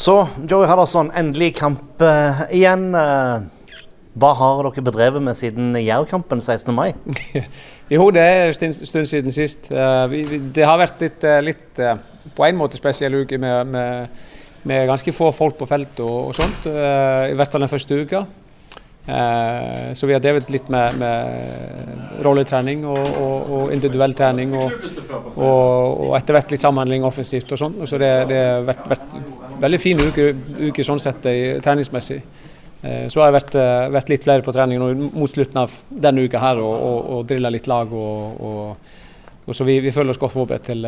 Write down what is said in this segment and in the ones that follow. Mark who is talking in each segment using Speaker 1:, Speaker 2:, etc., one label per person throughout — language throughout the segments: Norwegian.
Speaker 1: Så Joey Hardasson, endelig kamp uh, igjen. Uh, hva har dere bedrevet med siden Jerv-kampen 16. mai?
Speaker 2: jo, det er en stund siden sist. Uh, vi, det har vært litt, litt på en måte spesiell uke med, med, med, ganske få folk på felt og, og sånt. I hvert fall den første uka. Eh, så vi har drevet litt med, med rolletrening og, og, og, individuell trening. Og, og, etter hvert litt samhandling offensivt og sånn. Så det, det har vært, vært, veldig fin uke, uke sånn sett treningsmessig. Eh, så har jeg vært, eh, vært, litt flere på trening mot slutten av denne uka her og, og drilla litt lag. Og, så vi, vi føler oss godt forberedt til,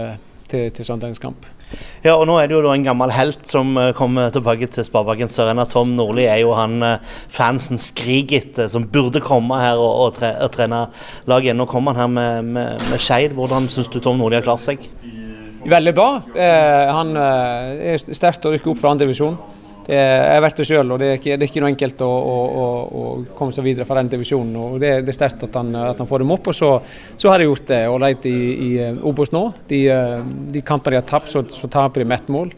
Speaker 2: til, til søndagens.
Speaker 1: Ja, og Nå er det jo en gammel helt som eh, kommer tilbake til Sparebanken Sørena. Tom Nordli er jo han eh, fansen skriker etter, som burde komme her og, og, tre, og trene laget. Nå kommer han her med, med, med Skeid. Hvordan syns du Tom Nordli har klart seg?
Speaker 2: Veldig bra. Eh, han eh, er sterkt å rykke opp fra andre divisjon. Det jeg har vært det sjøl, og det er, ikke, det er ikke noe enkelt å, å, å, komme seg videre fra den divisjonen. og Det, det er sterkt at at han, får dem opp. og Så, så har de gjort det ålreit i, i Obos nå. De, de kampene de har tapt, så, så taper de med ett mål.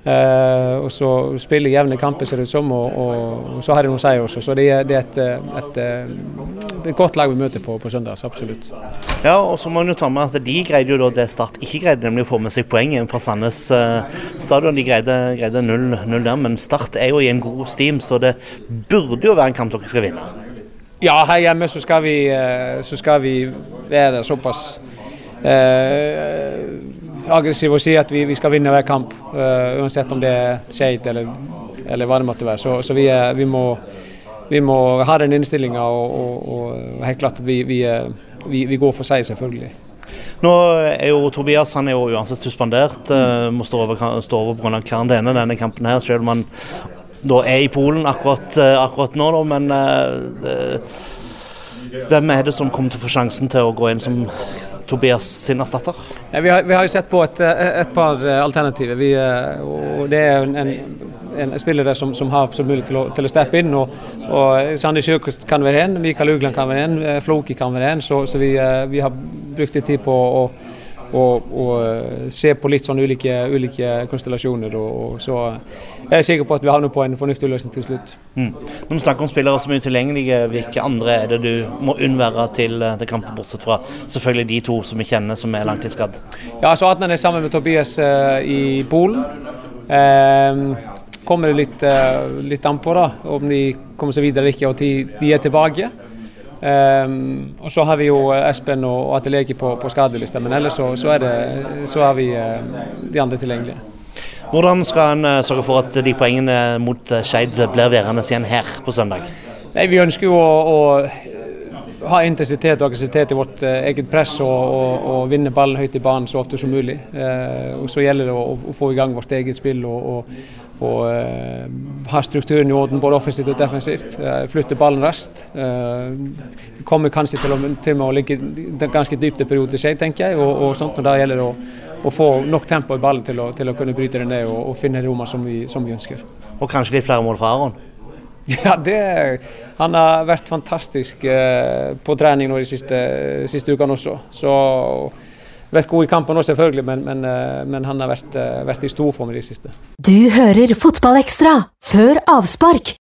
Speaker 2: Uh, og så spiller jevne kamper, ser det ut som, og, og, og, så har de å si også. Så det, det er et, et, et, et, godt lag vi møter på, på søndag, absolutt.
Speaker 1: Ja, og så må man jo ta med at De greide jo da det Start ikke greide, nemlig å få med seg poeng fra Sandnes uh, stadion. De greide, greide 0 der, men Start er jo i en god steam, så det burde jo være en kamp dere skal vinne.
Speaker 2: Ja, her hjemme så skal vi, så skal vi være såpass uh, aggressiv og si at vi, vi, skal vinne hver kamp, uh, uansett om det er skeit eller, eller, hva det måtte være. Så, så vi, vi, må, vi, må, ha den innstillinga og, og, og, helt klart at vi, går for seg, selvfølgelig.
Speaker 1: Nå er jo Tobias han er jo uansett suspendert. Uh, må stå over, stå over pga. karantene denne kampen her, selv om han da er i Polen akkurat, uh, akkurat nå. Da, men uh, hvem er det som kommer til å få sjansen til å gå inn som Tobias sin erstatter?
Speaker 2: Ja, vi, vi, har, jo sett på et, et par eh, alternativer. Vi, eh, og det er en, en, en spiller som, som, har mulighet til å, til å steppe inn. og, og Sandi Sjøkost kan være en, Mikael Ugland kan være en, eh, Floki kan være en. Så, så vi, vi, har brukt litt tid på å og, og, eh, se på litt sånn ulike, ulike konstellasjoner. Og, og, så jeg er sikker på at vi havner på en fornuftig løsning til slutt.
Speaker 1: Mm. Når vi snakker om spillere som er utilgjengelige, hvilke andre er det du må unnvære til, det til kampen, bortsett fra selvfølgelig de to som vi kjenner som er langtidsskadd?
Speaker 2: Ja, så Adnan er sammen med Tobias uh, i Polen. Uh, kommer det litt, uh, litt an på da, om de kommer seg videre eller ikke, og de, de er tilbake. Um, og så har vi jo Espen og Atelegi på, på skadelista, men ellers så, så, det, så har vi uh, de andre tilgjengelige.
Speaker 1: Hvordan skal en uh, sørge for at de poengene mot Skeid blir værende igjen her på søndag?
Speaker 2: Nei, Vi ønsker jo å, å ha intensitet og aggressivitet i vårt eget press og, og, og, vinne ballen høyt i banen så ofte som mulig. og Så gjelder det å, å, få i gang vårt eget spill og, og uh, ha strukturen i orden både offensivt og defensivt. Flytte ballen raskt. Eh, kommer kanskje til å, til å ligge ganske dypt i perioder, tenker jeg. Og, og sånt, men Da gjelder det å, å, få nok tempo i ballen til å, til å kunne bryte det ned og, og finne rommene som, som, vi ønsker.
Speaker 1: Og kanskje litt flere mål for Aron?
Speaker 2: Ja, det, han har vært fantastisk på trening nå de siste, siste ukene også. Så vært god i kampen òg, selvfølgelig, men, men, eh, men, han har vært, eh, vært i storform i det siste.
Speaker 3: Du hører Fotballekstra før avspark